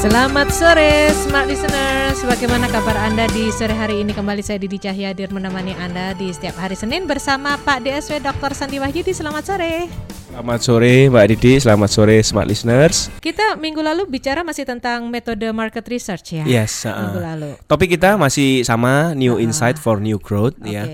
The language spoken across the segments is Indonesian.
Selamat sore Smart Listeners. Bagaimana kabar Anda di sore hari ini? Kembali saya Didi Cahyadir menemani Anda di setiap hari Senin Bersama Pak DSW Dr. Santi Wahyudi. Selamat sore. Selamat sore Mbak Didi, selamat sore Smart Listeners. Kita minggu lalu bicara masih tentang metode market research ya? Yes, uh, Minggu lalu. Topik kita masih sama New Uh-uh. Insight for New Growth Oke. ya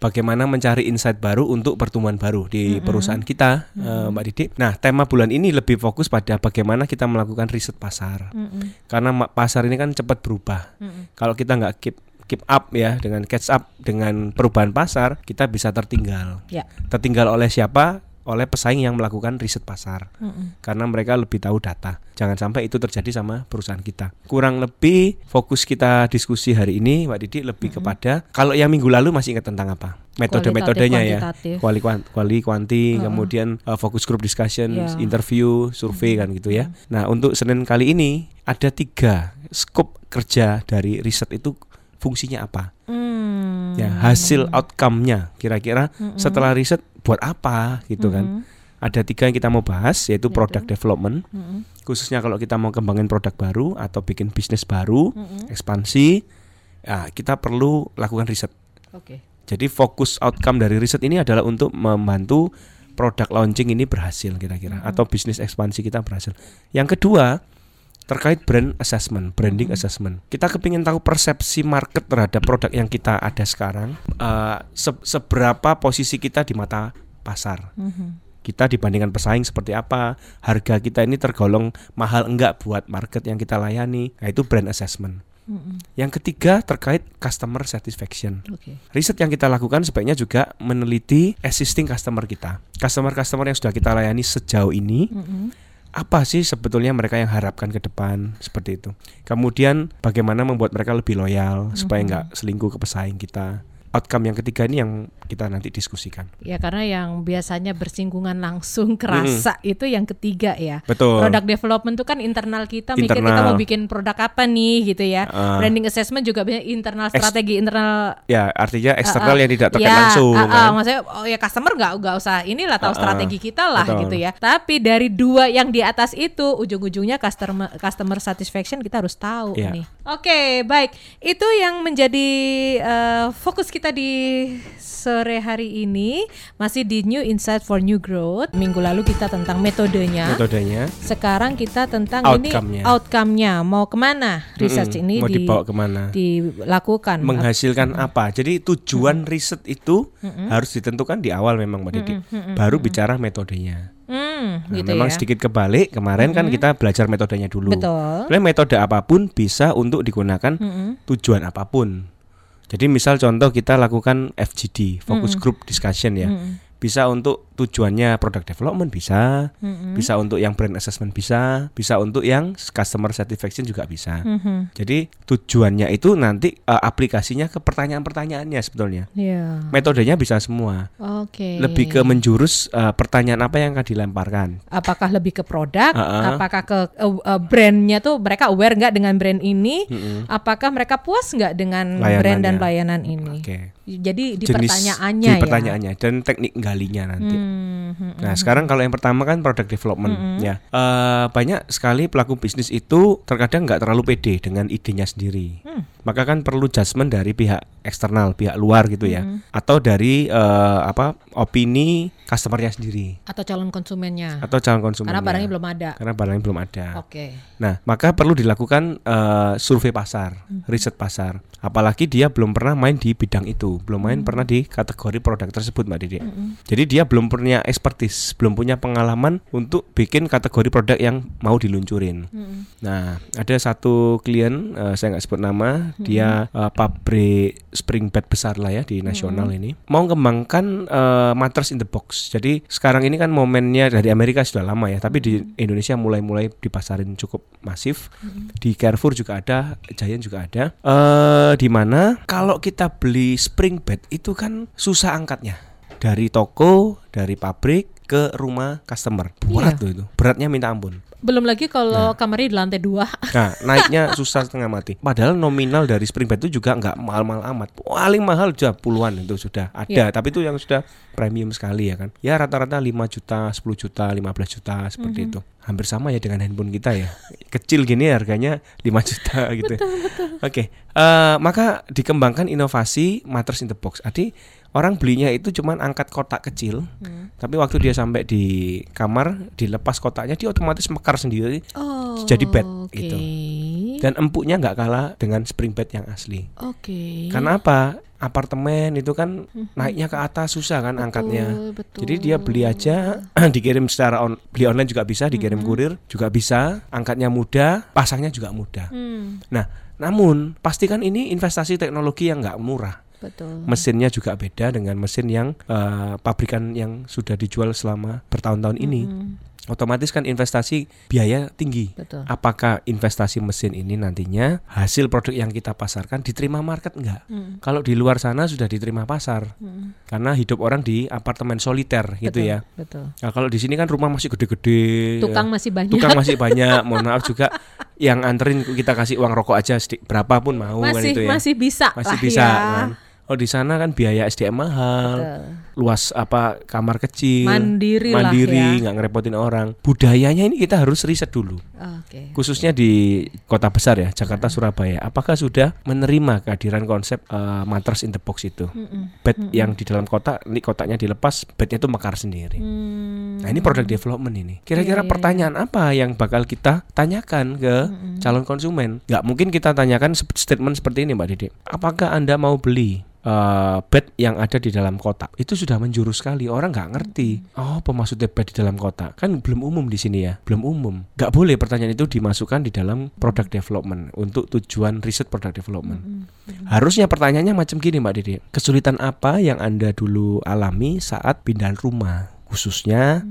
Bagaimana mencari insight baru untuk pertumbuhan baru di perusahaan kita uh, Mbak Didi. Nah tema bulan ini lebih fokus pada bagaimana kita melakukan riset pasar. Mm-mm. Karena ma- pasar ini kan cepat berubah. Mm-mm. Kalau kita nggak keep keep up ya dengan catch up dengan perubahan pasar kita bisa tertinggal. Ya. Tertinggal oleh siapa oleh pesaing yang melakukan riset pasar Mm-mm. karena mereka lebih tahu data. Jangan sampai itu terjadi sama perusahaan kita. Kurang lebih fokus kita diskusi hari ini, Mbak Didi lebih kepada kalau yang minggu lalu masih ingat tentang apa? Metode-metodenya ya. Kuali kuali kuanti, Uh-uh. kemudian uh, fokus group discussion, Ya. interview, survei kan gitu ya. Nah, untuk Senin kali ini ada tiga skop kerja dari riset itu fungsinya apa? Hmm. Ya, hasil outcome-nya kira-kira setelah riset buat apa gitu kan. Mm-mm. Ada tiga yang kita mau bahas yaitu Yaitu? product development Mm-mm. khususnya kalau kita mau kembangin produk baru atau bikin bisnis baru, Mm-mm. ekspansi, ya, kita perlu lakukan riset. Oke Jadi fokus outcome dari riset ini adalah untuk membantu produk launching ini berhasil kira-kira atau bisnis ekspansi kita berhasil. Yang kedua terkait brand assessment, branding assessment. Kita kepingin tahu persepsi market terhadap produk yang kita ada sekarang, eh, se- seberapa posisi kita di mata pasar Mhm. kita dibandingkan pesaing seperti apa, harga kita ini tergolong mahal enggak buat market yang kita layani. Nah, itu brand assessment. Mm-mm. Yang ketiga terkait customer satisfaction. Oke Riset yang kita lakukan sebaiknya juga meneliti existing customer kita. Customer-customer yang sudah kita layani sejauh ini, Mm-mm. Apa sih sebetulnya mereka yang harapkan ke depan seperti itu. Kemudian bagaimana membuat mereka lebih loyal supaya enggak selingkuh ke pesaing kita. Outcome yang ketiga ini yang kita nanti diskusikan. Ya karena yang biasanya bersinggungan langsung kerasa itu yang ketiga ya Betul. Product development itu kan internal kita mikir kita Internal. mau bikin produk apa nih gitu ya. Ah. Branding assessment juga biasanya internal Ex- strategi internal Ya, artinya eksternal Ah, ah. yang tidak terkait ya, langsung. ah, ah, kan. maksudnya oh ya customer nggak nggak usah inilah tahu Ah, ah. strategi kita lah Betul. gitu ya. Tapi dari dua yang di atas itu ujung-ujungnya customer customer satisfaction kita harus tahu Ya. nih. Oke, baik. Itu yang menjadi eh, fokus kita di sore hari ini masih di New Insight for New Growth. Minggu lalu kita tentang metodenya. metodenya Sekarang kita tentang Outcome-nya. ini outcome-nya mau ke mana research Mm-mm. ini mau di- dibawa ke mana dilakukan. menghasilkan apa jadi tujuan riset itu harus ditentukan di awal memang mbak Didi baru bicara metodenya Hmm, nah, gitu memang ya. sedikit kebalik kemarin kan kita belajar metodenya dulu Betul. Sebenarnya metode apa pun bisa untuk digunakan Mm-mm. tujuan apa pun jadi misal contoh kita lakukan FGD focus group discussion ya. Bisa untuk tujuannya product development bisa Mm-mm. bisa untuk yang brand assessment bisa bisa untuk yang customer satisfaction juga bisa Mhm. Jadi tujuannya itu nanti eh, aplikasinya ke pertanyaan-pertanyaannya sebetulnya. Ya. Metodenya bisa semua. Oke. Lebih ke menjurus eh, pertanyaan apa yang akan dilemparkan. apakah lebih ke produk, Uh-uh. apakah ke uh, uh, brandnya tuh mereka aware nggak dengan brand ini, Mm-mm. apakah mereka puas nggak dengan Layanannya. brand dan layanan ini. Oke. Jadi di Jenis- pertanyaannya di ya. pertanyaannya dan teknik galinya nanti. Hmm, Mm-hmm. Hmm, Nah, sekarang kalau yang pertama kan product development ya. Eh, banyak sekali pelaku bisnis itu terkadang nggak terlalu pede dengan idenya sendiri. Hmm. Maka kan perlu judgement dari pihak eksternal, pihak luar gitu ya. Hmm. Atau dari eh, apa opini customernya sendiri atau calon konsumennya. atau calon konsumen. Karena barangnya belum ada. karena barangnya belum ada. Oke. Nah, maka perlu dilakukan eh, survei pasar, riset pasar. Apalagi dia belum pernah main di bidang itu, belum main pernah di kategori produk tersebut, Mbak Didi. Jadi dia belum punya expertise, belum punya pengalaman untuk bikin kategori produk yang mau diluncurin. Mm-mm. Nah, ada satu klien, eh, saya nggak sebut nama, dia eh, pabrik spring bed besar lah ya di nasional ini, mau kembangkan eh, mattress in the box. Jadi sekarang ini kan momennya dari Amerika sudah lama ya, tapi di Indonesia mulai-mulai dipasarin cukup masif. Di Carrefour juga ada, Giant juga ada. Eh, di mana kalau kita beli spring bed itu kan susah angkatnya dari toko, dari pabrik ke rumah customer. Berat Iya. tuh itu. Beratnya minta ampun. Belum lagi kalau kamarnya di lantai dua. Nah, naiknya susah setengah mati. Padahal nominal dari spring bed itu juga nggak mahal-mahal amat. Paling mahal sudah puluhan itu sudah ada. Iya. Tapi itu yang sudah premium sekali ya kan. Ya rata-rata 5 juta, 10 juta, 15 juta seperti itu. Hampir sama ya dengan handphone kita ya. Kecil gini harganya 5 juta gitu. Oke, eh, maka dikembangkan inovasi matters in the box. Adi orang belinya itu cuman angkat kotak kecil, tapi waktu dia sampai di kamar dilepas kotaknya dia otomatis mekar sendiri Oh. Jadi bed, Oke. gitu. dan empuknya nggak kalah dengan spring bed yang asli. Oke. Karena apa? Apartemen itu kan naiknya ke atas susah kan angkatnya. Betul, betul. Jadi dia beli aja, dikirim secara on, beli online juga bisa, dikirim kurir juga bisa, angkatnya mudah, pasangnya juga mudah. Hmm, Nah, namun pastikan ini investasi teknologi yang nggak murah. Betul. Mesinnya juga beda dengan mesin yang eh, pabrikan yang sudah dijual selama bertahun-tahun ini. Hmm, Otomatis kan investasi biaya tinggi. betul. Apakah investasi mesin ini nantinya hasil produk yang kita pasarkan diterima market enggak? Hmm, Kalau di luar sana sudah diterima pasar. hmm, Karena hidup orang di apartemen soliter gitu betul, ya. Betul. Nah, kalau di sini kan rumah masih gede-gede. Tukang ya. masih banyak. Tukang masih banyak. Mohon maaf juga yang anterin kita kasih uang rokok aja sedi- berapapun mau kan masih itu ya. masih bisa Masih lah bisa ya. kan. Oh di sana kan biaya SDM mahal, Betul. luas apa kamar kecil, Mandiri mandiri, ya. nggak ngerepotin orang. Budayanya ini kita harus riset dulu, Oke. khususnya di kota besar ya, Jakarta, Surabaya. Apakah sudah menerima kehadiran konsep eh, matters in the box itu? Mm-mm. Bed yang di dalam kotak, ini kotaknya dilepas, bednya itu mekar sendiri. Hmm, Nah ini product development ini. Kira-kira iya, pertanyaan apa yang bakal kita tanyakan ke calon konsumen? Nggak mungkin kita tanyakan statement seperti ini Mbak Didi. Apakah anda mau beli eh, bed yang ada di dalam kotak? Itu sudah menjurus sekali. Orang nggak ngerti. Oh, maksudnya bed di dalam kotak? Kan belum umum di sini ya. Belum umum. Nggak boleh pertanyaan itu dimasukkan di dalam product development untuk tujuan riset product development. Harusnya pertanyaannya macam gini Mbak Didi. Kesulitan apa yang Anda dulu alami saat pindah rumah? Khususnya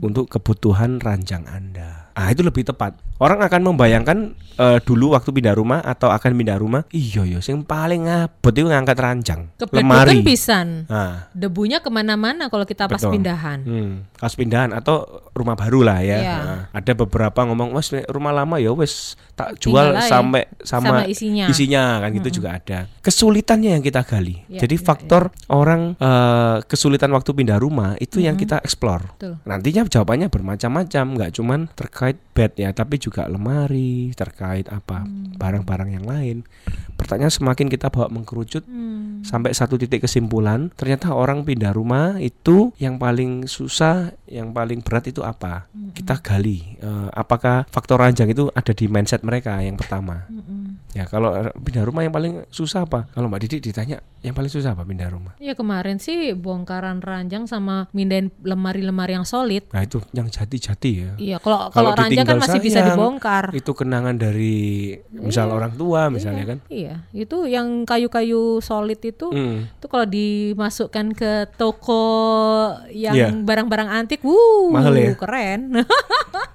untuk kebutuhan ranjang Anda. Ah itu lebih tepat. Orang akan membayangkan eh, dulu waktu pindah rumah atau akan pindah rumah, iya yo, yang paling ngabot itu ngangkat ranjang, Kebetulan lemari. pisan. Nah, Debunya ke mana-mana kalau kita pas Betul. pindahan. Hmm, kaos pindahan atau rumah baru lah ya. Iya. Nah, ada beberapa ngomong, "Wes rumah lama ya wes tak jual Tinggal sampai sama, Sama isinya. isinya kan gitu juga ada. Kesulitannya yang kita gali. Iya, Jadi iya, faktor orang eh, kesulitan waktu pindah rumah itu yang kita explore. Betul. Nantinya jawabannya bermacam-macam, nggak cuman terkait bed ya, tapi juga lemari, terkait apa Hmm. barang-barang yang lain. Pertanyaan semakin kita bawa mengkerucut Hmm. sampai satu titik kesimpulan ternyata orang pindah rumah itu yang paling susah yang paling berat itu apa kita gali Eh, apakah faktor ranjang itu ada di mindset mereka yang pertama Mm-mm. ya kalau eh, pindah rumah yang paling susah apa kalau mbak Didi ditanya yang paling susah apa pindah rumah Ya kemarin sih bongkaran ranjang sama mindahin lemari-lemari yang solid. nah itu yang jati-jati ya Iya, kalau Kalau kalau ranjang kan masih bisa sayang, dibongkar. itu kenangan dari misal orang tua misalnya kan Iya, itu yang kayu-kayu solid itu Hmm. itu kalau dimasukkan ke toko yang Iya. barang-barang antik, wuh, Mahal ya? keren.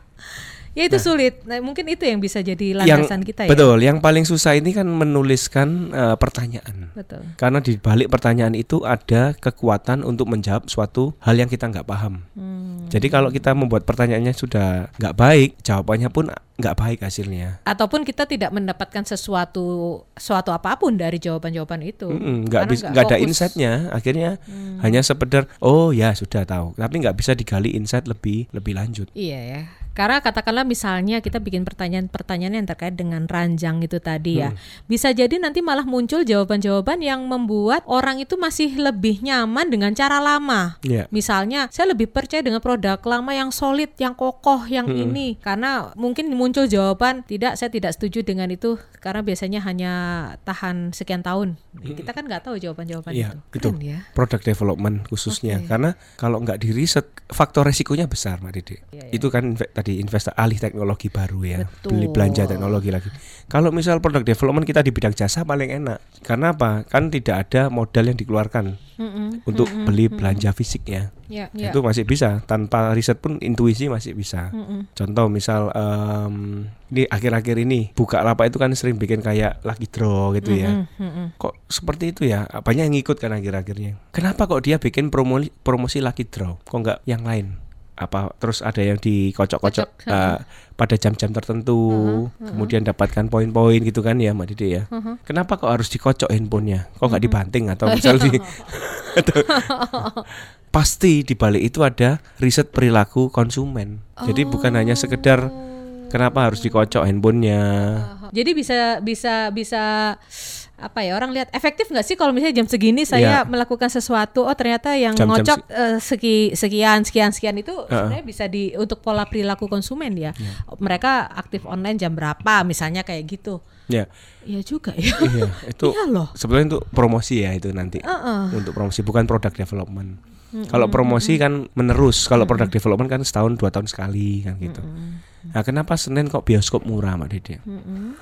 ya itu sulit. Nah, mungkin itu yang bisa jadi yang landasan kita ya. betul yang paling susah ini kan menuliskan eh, pertanyaan Betul. Karena di balik pertanyaan itu ada kekuatan untuk menjawab suatu hal yang kita nggak paham. Hmm. Jadi kalau kita membuat pertanyaannya sudah nggak baik, jawabannya pun nggak baik hasilnya. Ataupun kita tidak mendapatkan sesuatu suatu apa pun dari jawaban-jawaban itu. Nggak bisa nggak ada. Hmm. insightnya. Akhirnya hanya sekedar oh ya sudah tahu, tapi nggak bisa digali insight lebih lebih lanjut. Iya ya. Karena katakanlah misalnya kita bikin pertanyaan-pertanyaan yang terkait dengan ranjang itu tadi ya. Bisa jadi nanti malah muncul jawaban-jawaban yang membuat orang itu masih lebih nyaman dengan cara lama. Iya. Misalnya, saya lebih percaya dengan produk lama yang solid, yang kokoh, yang ini karena mungkin muncul jawaban tidak, saya tidak setuju dengan itu karena biasanya hanya tahan sekian tahun. Kita kan nggak tahu jawaban-jawaban Iya, itu. itu. Keren ya. Product development khususnya Oke. karena kalau nggak di riset faktor resikonya besar Mbak Dede. Iya, iya. Itu kan tadi tadi investasi alih teknologi baru ya, Betul. beli belanja teknologi lagi. Kalau misal produk development kita di bidang jasa paling enak. Karena apa? Kan tidak ada modal yang dikeluarkan Mm-mm, untuk mm-mm, beli mm-mm. belanja fisik ya. Ya, ya. Itu masih bisa tanpa riset pun intuisi masih bisa. Mm-mm. Contoh misal em, ini akhir-akhir ini buka lapak itu kan sering bikin kayak lucky draw gitu ya. Mm-mm, mm-mm. Kok seperti itu ya? Banyak yang ngikut kan akhir-akhirnya. Kenapa kok dia bikin promosi promosi lucky draw? Kok nggak yang lain? Apa terus ada yang dikocok-kocok Kocok, eh, pada jam-jam tertentu, kemudian dapatkan poin-poin gitu kan ya, Mbak Didi ya? Uh-huh. Kenapa kok harus dikocok handphonenya? Kok nggak dibanting atau misal di atau- pasti di balik itu ada riset perilaku konsumen. Jadi bukan hanya sekedar kenapa harus dikocok handphonenya. Jadi bisa bisa bisa apa ya orang lihat efektif nggak sih kalau misalnya jam segini saya Ya. melakukan sesuatu oh ternyata yang Jam-jam ngocok eh, seki, sekian sekian sekian itu Uh-uh. sebenarnya bisa di untuk pola perilaku konsumen ya Ya. mereka aktif online jam berapa misalnya kayak gitu Ya, Iya juga ya iya itu Iya loh. sebenarnya untuk promosi ya itu nanti. Heeh. Untuk promosi bukan produk development. Kalau promosi kan menerus, kalau produk development kan setahun dua tahun sekali kan gitu. Nah, kenapa Senin kok bioskop murah, Mbak Dede?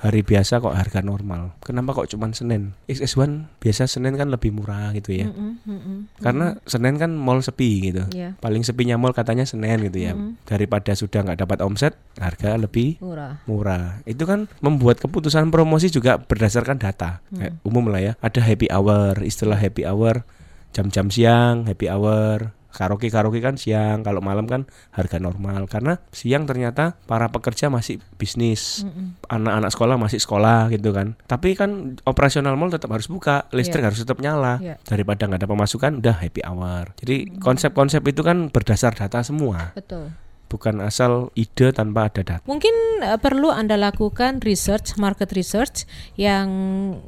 Hari biasa kok harga normal. Kenapa kok cuman Senin? XS1 biasa Senin kan lebih murah gitu ya. Karena Senin kan mall sepi gitu. Iya. Paling sepinya mall katanya Senin gitu ya. Daripada sudah nggak dapat omset, harga lebih murah murah. Itu kan membuat keputusan promosi juga berdasarkan data. Kayak umum lah ya. Ada happy hour, istilah happy hour jam-jam siang, happy hour. Karaoke karaoke kan siang, kalau malam kan harga normal karena siang ternyata para pekerja masih bisnis, anak-anak sekolah masih sekolah gitu kan. Tapi kan operasional mall tetap harus buka, listrik harus tetap nyala. Iya. Daripada nggak ada pemasukan, udah happy hour. Jadi konsep-konsep itu kan berdasar data semua, betul bukan asal ide tanpa ada data. Mungkin eh, perlu Anda lakukan research, market research yang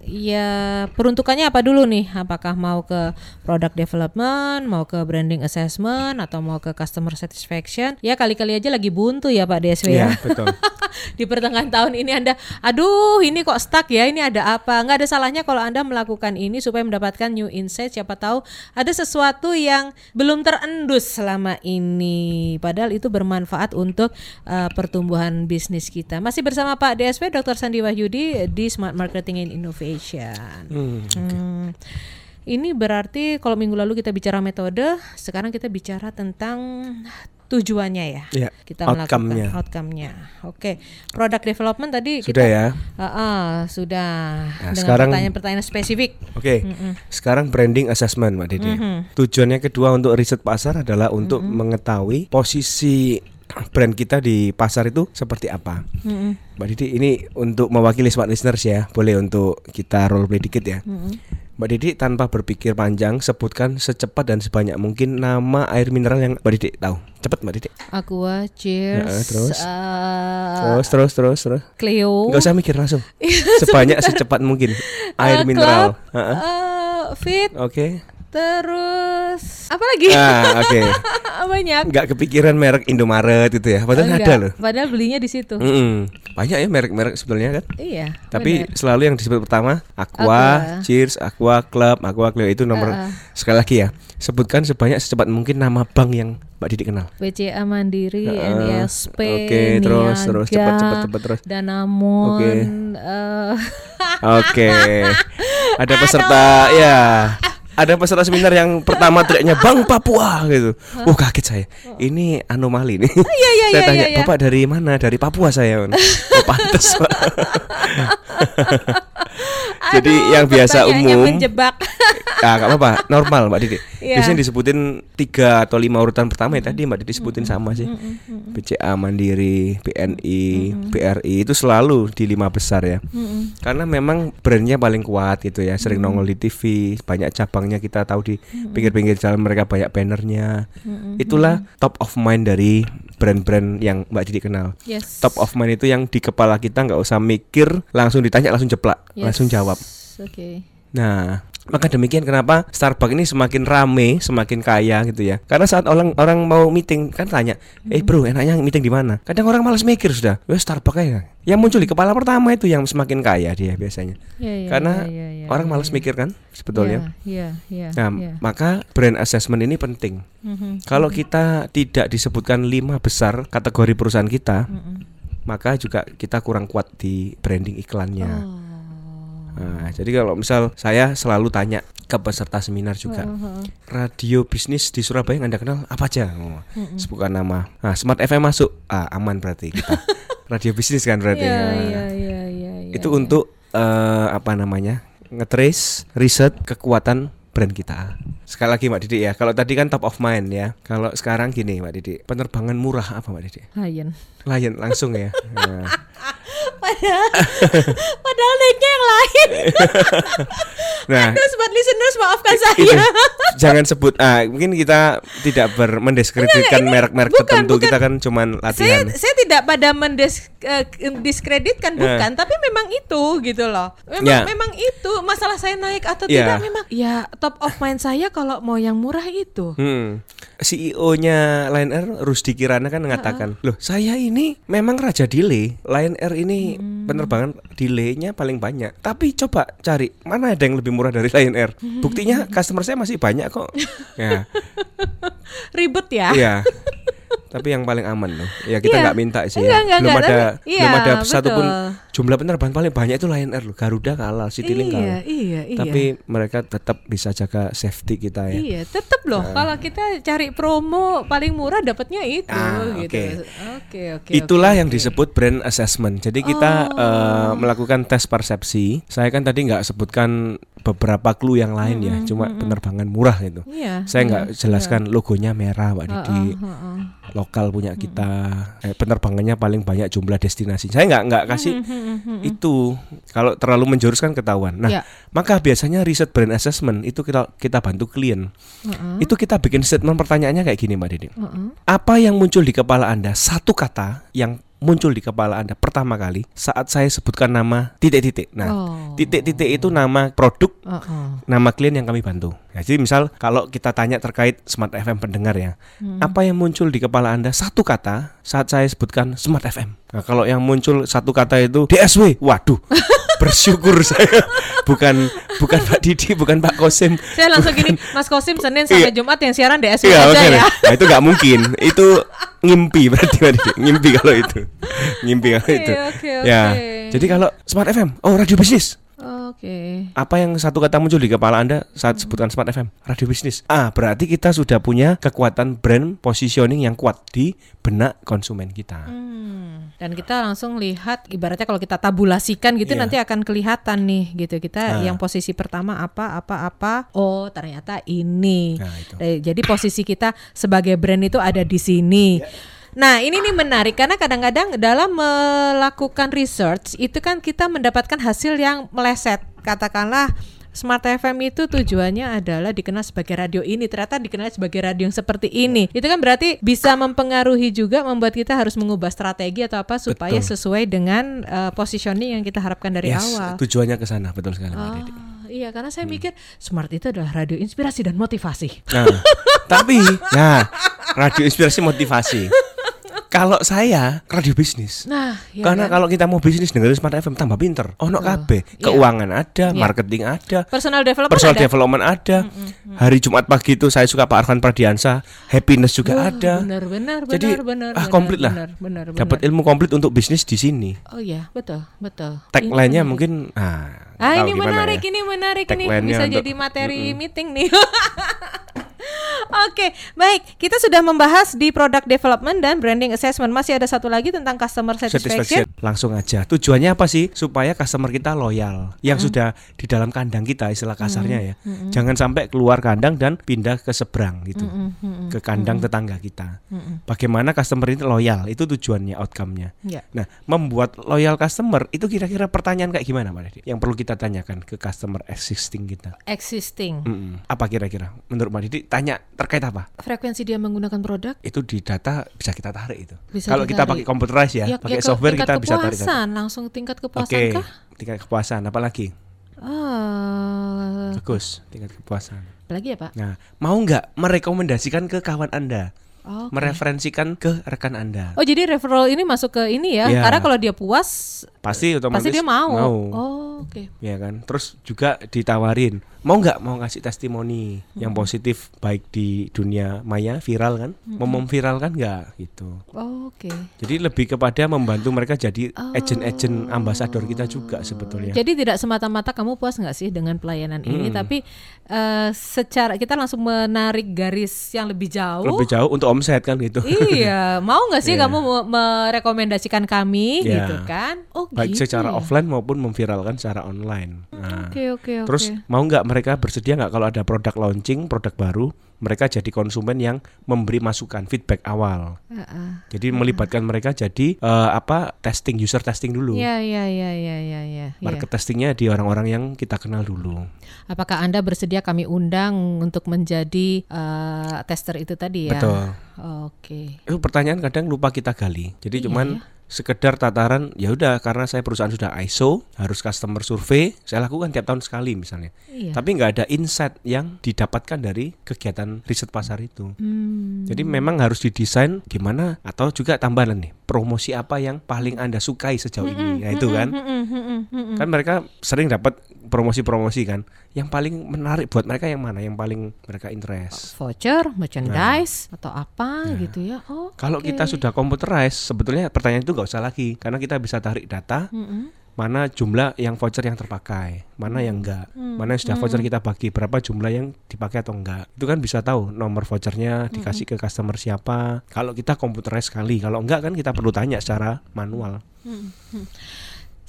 ya peruntukannya apa dulu nih? Apakah mau ke product development, mau ke branding assessment atau mau ke customer satisfaction? Ya kali-kali aja lagi buntu ya Pak DSW ya. Iya, betul. Di pertengahan tahun ini Anda, aduh ini kok stuck ya, ini ada apa? Nggak ada salahnya kalau Anda melakukan ini supaya mendapatkan new insight. Siapa tahu ada sesuatu yang belum terendus selama ini. Padahal itu bermanfaat untuk uh, pertumbuhan bisnis kita. Masih bersama Pak DSW Dr. Sandi Wahyudi di Smart Marketing and Innovation. Hmm. Hmm. Ini berarti kalau minggu lalu kita bicara metode, sekarang kita bicara tentang tujuannya ya. Iya, Kita outcome-nya. melakukan outcome-nya. Oke, product development tadi Sudah kita ya. Ah, ah, sudah Nah, dengan sekarang- pertanyaan-pertanyaan spesifik. Oke, sekarang branding assessment, Mbak Dede. Tujuannya kedua untuk riset pasar adalah untuk mengetahui posisi brand kita di pasar itu seperti apa. Mm-mm. Mbak Didi, ini untuk mewakili smart listeners ya, boleh untuk kita role play dikit ya. Mbak Didi tanpa berpikir panjang sebutkan secepat dan sebanyak mungkin nama air mineral yang Mbak Didi tahu. Cepat Mbak Didi. Aqua, Cheers, Ya, terus? eh, Terus terus terus terus. Cleo, Nggak usah mikir langsung. Sebanyak secepat mungkin air eh, mineral. Club, Heeh. eh, Fit, Oke. Terus apa lagi? Ah, oke. Banyak. Nggak kepikiran merek Indomaret itu ya. Padahal Enggak, ada loh. Padahal belinya di situ. Mm-mm. Banyak ya merek-merek sebenarnya kan. Iya. Tapi benar. selalu yang disebut pertama Aqua, Aqua. Cheers, Aqua Club, Aqua Clio itu nomor Ah, ah. sekali lagi ya. Sebutkan sebanyak secepat mungkin nama bank yang Mbak Didi kenal. BCA Mandiri, Ah, NISP, oke, terus, terus, Niaga, cepet, cepet, cepet, terus. Danamon, Oke. eh, Oke. Ada peserta ya. Ada peserta seminar yang pertama teriaknya Bang Papua gitu. Oh kaget saya. Ini anomali nih. iya, iya, saya iya, tanya, iya. "Bapak dari mana?" Dari Papua saya. Oh pantes. Pak. Jadi Aduh, yang biasa umum menjebak. Ya gak apa-apa, normal Mbak Didi. Iya. Biasanya disebutin tiga atau lima urutan pertama ya tadi Mbak Didi sebutin sama sih. BCA Mandiri, BNI, BRI itu selalu di lima besar ya. Karena memang brandnya paling kuat gitu ya, sering nongol di TV, banyak cabangnya kita tahu di pinggir-pinggir jalan mereka banyak bannernya. Itulah top of mind dari brand-brand yang Mbak Didi kenal. Yes. Top of mind itu yang di kepala kita nggak usah mikir, langsung ditanya langsung jeplak, Yes. langsung jawab. Oke. Nah, Maka demikian kenapa Starbucks ini semakin rame, semakin kaya gitu ya. Karena saat orang orang mau meeting kan tanya, "Eh bro, enaknya meeting di mana?" Kadang orang malas mikir sudah. Wes Starbucks aja. Yang muncul di kepala pertama itu yang semakin kaya dia biasanya. Iya, iya, Karena iya, iya, orang iya, malas iya. mikir kan sebetulnya. Iya, iya, Nah, iya. maka brand assessment ini penting. Mhm, Kalau kita tidak disebutkan lima besar kategori perusahaan kita, maka juga kita kurang kuat di branding iklannya. Oh. Nah, jadi kalau misal saya selalu tanya ke peserta seminar juga, Heeh. radio bisnis di Surabaya yang anda kenal apa aja? Oh, Sebutkan nama. Nah, Smart FM masuk, ah, aman berarti kita. radio bisnis kan berarti. Iya, Nah, iya, iya, iya, iya, itu iya. untuk eh, apa namanya? ngetrace, riset kekuatan brand kita. Sekali lagi Mbak Didi ya, kalau tadi kan top of mind ya. Kalau sekarang gini Mbak Didi, penerbangan murah apa Mbak Didi? Lion. Lion langsung ya. Nah, Padahal, padahal naiknya yang lain. nah Terus buat listeners maafkan itu, saya. jangan sebut ah mungkin kita tidak ber mendiskreditkan merek-merek tertentu bukan. kita kan cuman saya latihan saya tidak pada mendiskreditkan Ya. bukan tapi memang itu gitu loh memang Ya. memang itu masalah saya naik atau Ya. tidak memang ya top of mind saya kalau mau yang murah itu Hmm. CEO-nya Lion Air Rusdi Kirana kan mengatakan, "Loh, saya ini memang raja delay. Lion Air ini Hmm. penerbangan delaynya paling banyak. Tapi coba cari mana ada yang lebih murah dari Lion Air. Buktinya customer saya masih banyak kok." ya. ribet ya Iya. Tapi yang paling aman loh. Ya kita Iya. nggak minta sih. Enggak, ya. enggak, belum enggak, ada tapi- belum iya, ada satu pun betul. jumlah penerbangan paling banyak itu Lion Air loh. Garuda kalah, Citylink iya kalah. iya iya Tapi mereka tetap bisa jaga safety kita ya. Iya, tetap loh. Kalau kita cari promo paling murah dapatnya itu Ah, gitu. oke. Oke, oke. Itulah oke, yang oke. disebut brand assessment. Jadi kita Oh. eh, melakukan tes persepsi. Saya kan tadi nggak sebutkan beberapa clue yang lain ya, cuma penerbangan murah itu. Iya. Saya nggak jelaskan logonya merah, Mbak Didi. Heeh, heeh. Lokal punya kita, eh, penerbangannya paling banyak jumlah destinasi. Saya nggak nggak kasih itu. Kalau terlalu menjurus kan ketahuan. Nah, Ya. maka biasanya riset brand assessment itu kita kita bantu klien. Heeh, Itu kita bikin statement pertanyaannya kayak gini, Mbak Didi. heeh. Apa yang muncul di kepala Anda? Satu kata yang muncul di kepala Anda pertama kali saat saya sebutkan nama titik-titik. Nah, Oh. titik-titik itu nama produk, Heeh. nama klien yang kami bantu. Ya, jadi misal kalau kita tanya terkait Smart FM pendengar ya, Hmm. apa yang muncul di kepala Anda satu kata saat saya sebutkan Smart FM. Nah, kalau yang muncul satu kata itu DSW, waduh. Bersyukur saya bukan bukan Pak Didi, bukan Pak Kosim. Saya langsung gini, Mas Kosim Senin sampai Iya. Jumat yang siaran DSW Iya, aja ya. Nah, itu nggak mungkin. Itu ngimpi berarti berarti. ngimpi kalau itu. Ngimpi kalau Oke, itu. oke, Ya. oke. Jadi kalau Smart FM, oh radio bisnis. Oke. Apa yang satu kata muncul di kepala Anda saat sebutkan Smart FM? Radio bisnis. Ah, berarti kita sudah punya kekuatan brand positioning yang kuat di benak konsumen kita. Hmm. Dan kita langsung lihat ibaratnya kalau kita tabulasikan gitu Iya. nanti akan kelihatan nih gitu. Kita Nah. yang posisi pertama apa apa apa. Oh, ternyata ini. Nah, itu. Eh, Jadi posisi kita sebagai brand itu ada di sini. Ya. Nah, ini nih menarik karena kadang-kadang dalam melakukan research itu kan kita mendapatkan hasil yang meleset. Katakanlah Smart FM itu tujuannya adalah dikenal sebagai radio ini, ternyata dikenal sebagai radio yang seperti ini. Itu kan berarti bisa mempengaruhi juga membuat kita harus mengubah strategi atau apa supaya Betul. sesuai dengan uh, positioning yang kita harapkan dari Yes, awal. tujuannya ke sana betul sekali Oh, iya karena saya mikir Smart itu adalah radio inspirasi dan motivasi. Nah, tapi nah, radio inspirasi motivasi. Kalau saya radio bisnis. Nah, ya Karena kan? kalau kita mau bisnis dengerin Smart FM tambah pinter. Ono Betul. kabeh, Iya. keuangan ada, Iya. marketing ada, personal development personal ada. development ada. Hari Jumat pagi itu saya suka Pak Arfan Pradiansa, happiness juga Wah, ada. Benar, benar, Jadi benar. ah benar, komplit lah. Benar, benar, benar. Dapat ilmu komplit untuk bisnis di sini. Oh iya, betul, betul. Tagline-nya Ini mungkin ah, Ah ini menarik, ya. ini menarik ini Tagline-nya bisa untuk- jadi materi meeting nih. Oke, baik. Kita sudah membahas di product development dan branding assessment. Masih ada satu lagi tentang customer satisfaction. Satisfaction. Langsung aja. Tujuannya apa sih? Supaya customer kita loyal. Yang sudah di dalam kandang kita istilah kasarnya ya. Jangan sampai keluar kandang dan pindah ke seberang gitu. Ke kandang tetangga kita. Bagaimana customer ini loyal? Itu tujuannya, outcome-nya. Ya. Nah, membuat loyal customer itu kira-kira pertanyaan kayak gimana, Mbak Didi? Yang perlu kita tanyakan ke customer existing kita. Existing. Mm-mm. Apa kira-kira? Menurut Mbak Didi, tanya terkait apa? Frekuensi dia menggunakan produk Itu di data bisa kita tarik itu. Bisa Kalau kita pakai computerized ya, pakai ke- software kita bisa tarik. kepuasan, langsung tingkat kepuasan Oke, kah? tingkat kepuasan apalagi? Oh, Bagus tingkat kepuasan. lagi ya Pak? Nah, mau nggak merekomendasikan ke kawan Anda? Oh, Mereferensikan ke rekan Anda? Oh jadi referral ini masuk ke ini ya? Iya. Karena kalau dia puas, Pasti otomatis pasti dia mau. mau. Oh oke. Ya kan. Terus juga ditawarin, mau nggak mau ngasih testimoni yang positif baik di dunia maya viral kan? Mau memviralkan nggak gitu. Oh, Oke. Jadi lebih kepada membantu mereka jadi agent-agent ambasador kita juga sebetulnya. Jadi tidak semata-mata kamu puas nggak sih dengan pelayanan ini, tapi eh, secara kita langsung menarik garis yang lebih jauh. Lebih jauh untuk omset kan gitu. iya, mau nggak sih Iya. kamu me- merekomendasikan kami Iya. gitu kan? Oh baik gitu secara ya? offline maupun memviralkan secara online. Nah, Oke oke oke. Terus mau nggak mereka bersedia nggak kalau ada produk launching, produk baru, mereka jadi konsumen yang memberi masukan, feedback awal. Heeh. Jadi melibatkan mereka jadi eh, apa testing, user testing dulu. Iya iya iya iya iya iya. Market testingnya di orang-orang yang kita kenal dulu. Apakah Anda bersedia kami undang untuk menjadi eh, tester itu tadi ya? Betul. Oke. Itu pertanyaan kadang lupa kita gali. Jadi Iya, cuman ya. Sekedar tataran ya udah karena saya perusahaan sudah ISO harus customer survey saya lakukan tiap tahun sekali misalnya. Iya. Tapi nggak ada insight yang didapatkan dari kegiatan riset pasar itu. Hmm. Jadi memang harus didesain gimana atau juga tambahan nih promosi apa yang paling anda sukai sejauh ini. Nah itu kan mm-mm, mm-mm. kan mereka sering dapat promosi-promosi kan. Yang paling menarik buat mereka yang mana? Yang paling mereka interest. voucher, merchandise atau apa gitu ya? Oh. Nah. Kalau oke. kita sudah computerize, sebetulnya pertanyaan itu nggak usah lagi karena kita bisa tarik data Mm-mm. mana jumlah yang voucher yang terpakai, mana yang enggak, mana yang sudah voucher kita bagi, berapa jumlah yang dipakai atau enggak. Itu kan bisa tahu nomor vouchernya dikasih ke customer siapa. Kalau kita computerize sekali, kalau enggak kan kita perlu tanya secara manual.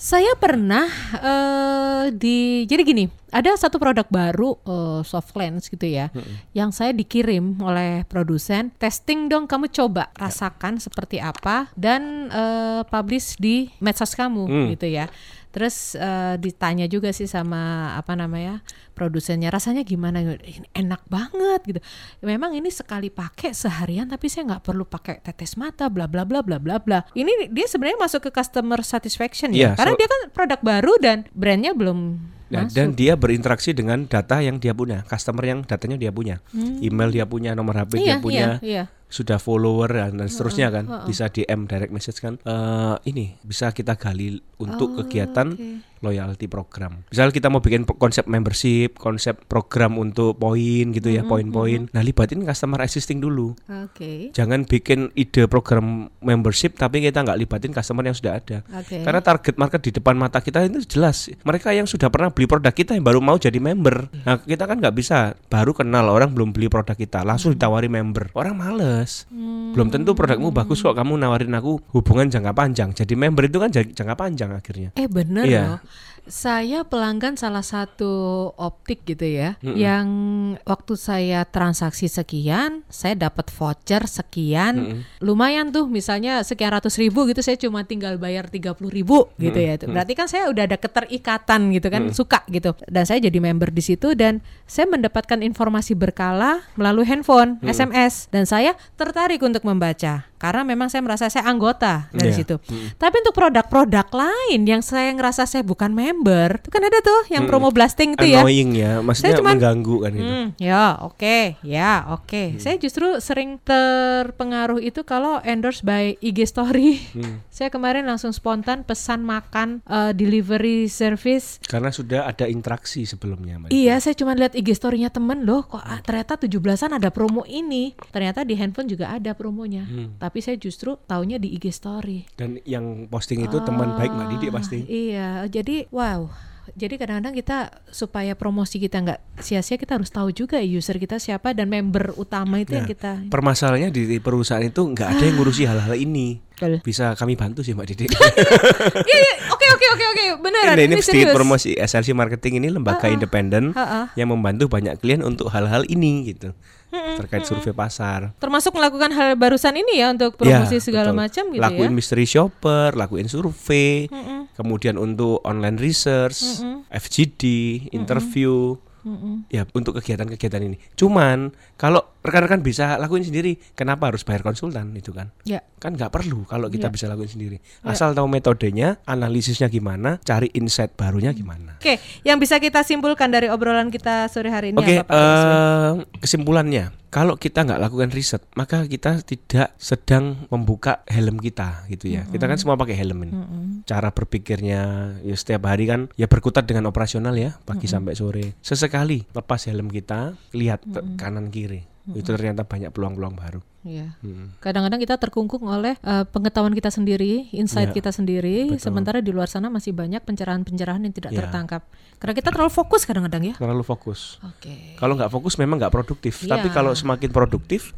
Saya pernah eh, di jadi gini, ada satu produk baru eh, soft lens gitu ya, yang saya dikirim oleh produsen. Testing dong, kamu coba rasakan seperti apa dan eh, publish di medsos kamu Hmm. gitu ya. Terus eh, ditanya juga sih sama apa namanya produsennya, rasanya gimana? Ini enak banget gitu. Memang ini sekali pakai seharian, tapi saya nggak perlu pakai tetes mata, bla bla bla bla bla bla. Ini dia sebenarnya masuk ke customer satisfaction ya, Iya, karena so- dia kan produk baru dan brandnya belum Nah, masuk. dan dia berinteraksi dengan data yang dia punya, customer yang datanya dia punya, email dia punya, nomor HP iya, dia punya, iya, iya. Sudah follower dan, dan seterusnya kan, bisa DM direct message kan. Eh, ini bisa kita gali untuk Oh, kegiatan oke. loyalty program. Misal kita mau bikin konsep membership, konsep program untuk poin gitu ya, poin-poin. Nah, libatin customer existing dulu. Oke. Jangan bikin ide program membership tapi kita nggak libatin customer yang sudah ada. Oke. Karena target market di depan mata kita itu jelas. Mereka yang sudah pernah beli produk kita yang baru mau jadi member. Nah, kita kan nggak bisa baru kenal orang belum beli produk kita langsung ditawari member. Orang males. Belum tentu produkmu bagus kok kamu nawarin aku hubungan jangka panjang. Jadi member itu kan jang- jangka panjang akhirnya. Eh bener Iya. loh. Saya pelanggan salah satu optik gitu ya, yang waktu saya transaksi sekian, saya dapat voucher sekian, lumayan tuh misalnya sekian ratus ribu gitu, saya cuma tinggal bayar tiga puluh ribu gitu ya. Berarti kan saya udah ada keterikatan gitu kan, suka gitu. Dan saya jadi member di situ dan saya mendapatkan informasi berkala melalui handphone, SMS, dan saya tertarik untuk membaca karena memang saya merasa saya anggota dari Iya. situ. Tapi untuk produk-produk lain yang saya ngerasa saya bukan member, itu kan ada tuh yang promo blasting itu ya. Annoying ya, maksudnya cuman- mengganggu kan gitu. Hmm, ya oke, ya oke. Saya justru sering terpengaruh itu kalau endorse by IG Story. Saya kemarin langsung spontan pesan makan eh, delivery service. Karena sudah ada interaksi sebelumnya. Iya, saya cuma lihat IG story-nya temen loh, kok ah, ternyata 17-an ada promo ini. Ternyata di handphone juga ada promonya. Tapi saya justru taunya di IG story. Dan yang posting itu teman baik Mbak Didi pasti. Iya, jadi wow. Jadi kadang-kadang kita supaya promosi kita nggak sia-sia kita harus tahu juga user kita siapa dan member utama itu yang Nah, kita. Permasalahannya di perusahaan itu nggak ada yang ngurusi hal-hal ini. Bisa kami bantu sih Mbak Didi. Iya, iya, oke oke oke oke, beneran ini, ini, serius. promosi SLC Marketing ini lembaga independen Ha-ha. yang membantu banyak klien untuk hal-hal ini gitu. Terkait survei pasar. Termasuk melakukan hal barusan ini ya untuk promosi Ya, segala macam gitu lakuin ya. mystery shopper, lakuin survei, kemudian untuk online research, FGD, interview, ya untuk kegiatan-kegiatan ini. Cuman kalau rekan-rekan bisa lakuin sendiri, kenapa harus bayar konsultan itu kan? Ya. Kan nggak perlu kalau kita Ya. bisa lakuin sendiri. Asal tahu metodenya, analisisnya gimana, cari insight barunya gimana. Oke, yang bisa kita simpulkan dari obrolan kita sore hari ini Oke, Pak Yusuf? eh, kesimpulannya, kalau kita nggak lakukan riset, maka kita tidak sedang membuka helm kita, gitu ya. Kita kan semua pakai helm ini. Cara berpikirnya, ya setiap hari kan, ya berkutat dengan operasional ya, pagi sampai sore. Sesekali lepas helm kita, lihat ke kanan kiri, itu ternyata banyak peluang-peluang baru. Iya. Hmm. Kadang-kadang kita terkungkung oleh eh, pengetahuan kita sendiri, insight Ya, kita sendiri, betul. sementara di luar sana masih banyak pencerahan-pencerahan yang tidak Ya. tertangkap. Karena kita terlalu fokus kadang-kadang ya. Terlalu fokus. Oke. Kalau nggak fokus memang nggak produktif. Iya. Tapi kalau semakin produktif,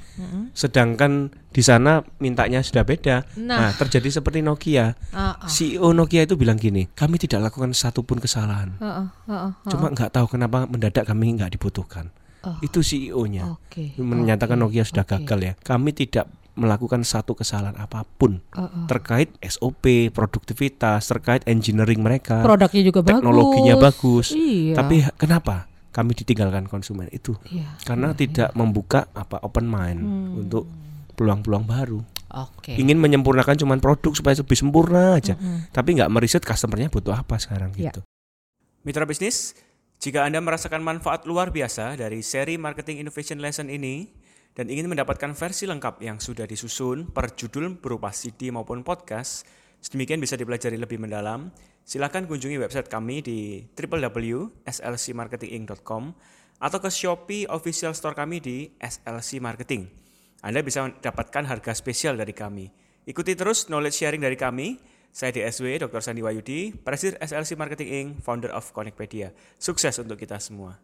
sedangkan di sana mintanya sudah beda. Nah. Nah, terjadi seperti Nokia. Ah, ah. CEO Nokia itu bilang gini, kami tidak lakukan satupun kesalahan. Ah, ah, ah, ah, ah. Cuma nggak tahu kenapa mendadak kami nggak dibutuhkan. Oh. Itu CEO-nya Oke. menyatakan oke, Nokia sudah oke. gagal ya. Kami tidak melakukan satu kesalahan apa pun Ah, ah. terkait SOP, produktivitas, terkait engineering mereka, Produknya juga teknologinya bagus. Iya. Tapi kenapa kami ditinggalkan konsumen itu? Iya. Karena tidak membuka apa open mind Hmm. untuk peluang-peluang baru. Oke. Ingin menyempurnakan cuman produk supaya lebih sempurna aja, tapi nggak meriset customernya butuh apa sekarang Ya. gitu. Mitra bisnis, jika Anda merasakan manfaat luar biasa dari seri Marketing Innovation Lesson ini dan ingin mendapatkan versi lengkap yang sudah disusun per judul berupa CD maupun podcast, sedemikian bisa dipelajari lebih mendalam, silakan kunjungi website kami di www.slcmarketinginc.com atau ke Shopee official store kami di SLC Marketing. Anda bisa mendapatkan harga spesial dari kami. Ikuti terus knowledge sharing dari kami. Saya DSW Dr. Sandi Wayudi, Presiden SLC Marketing Inc., founder of Connectpedia. Sukses untuk kita semua.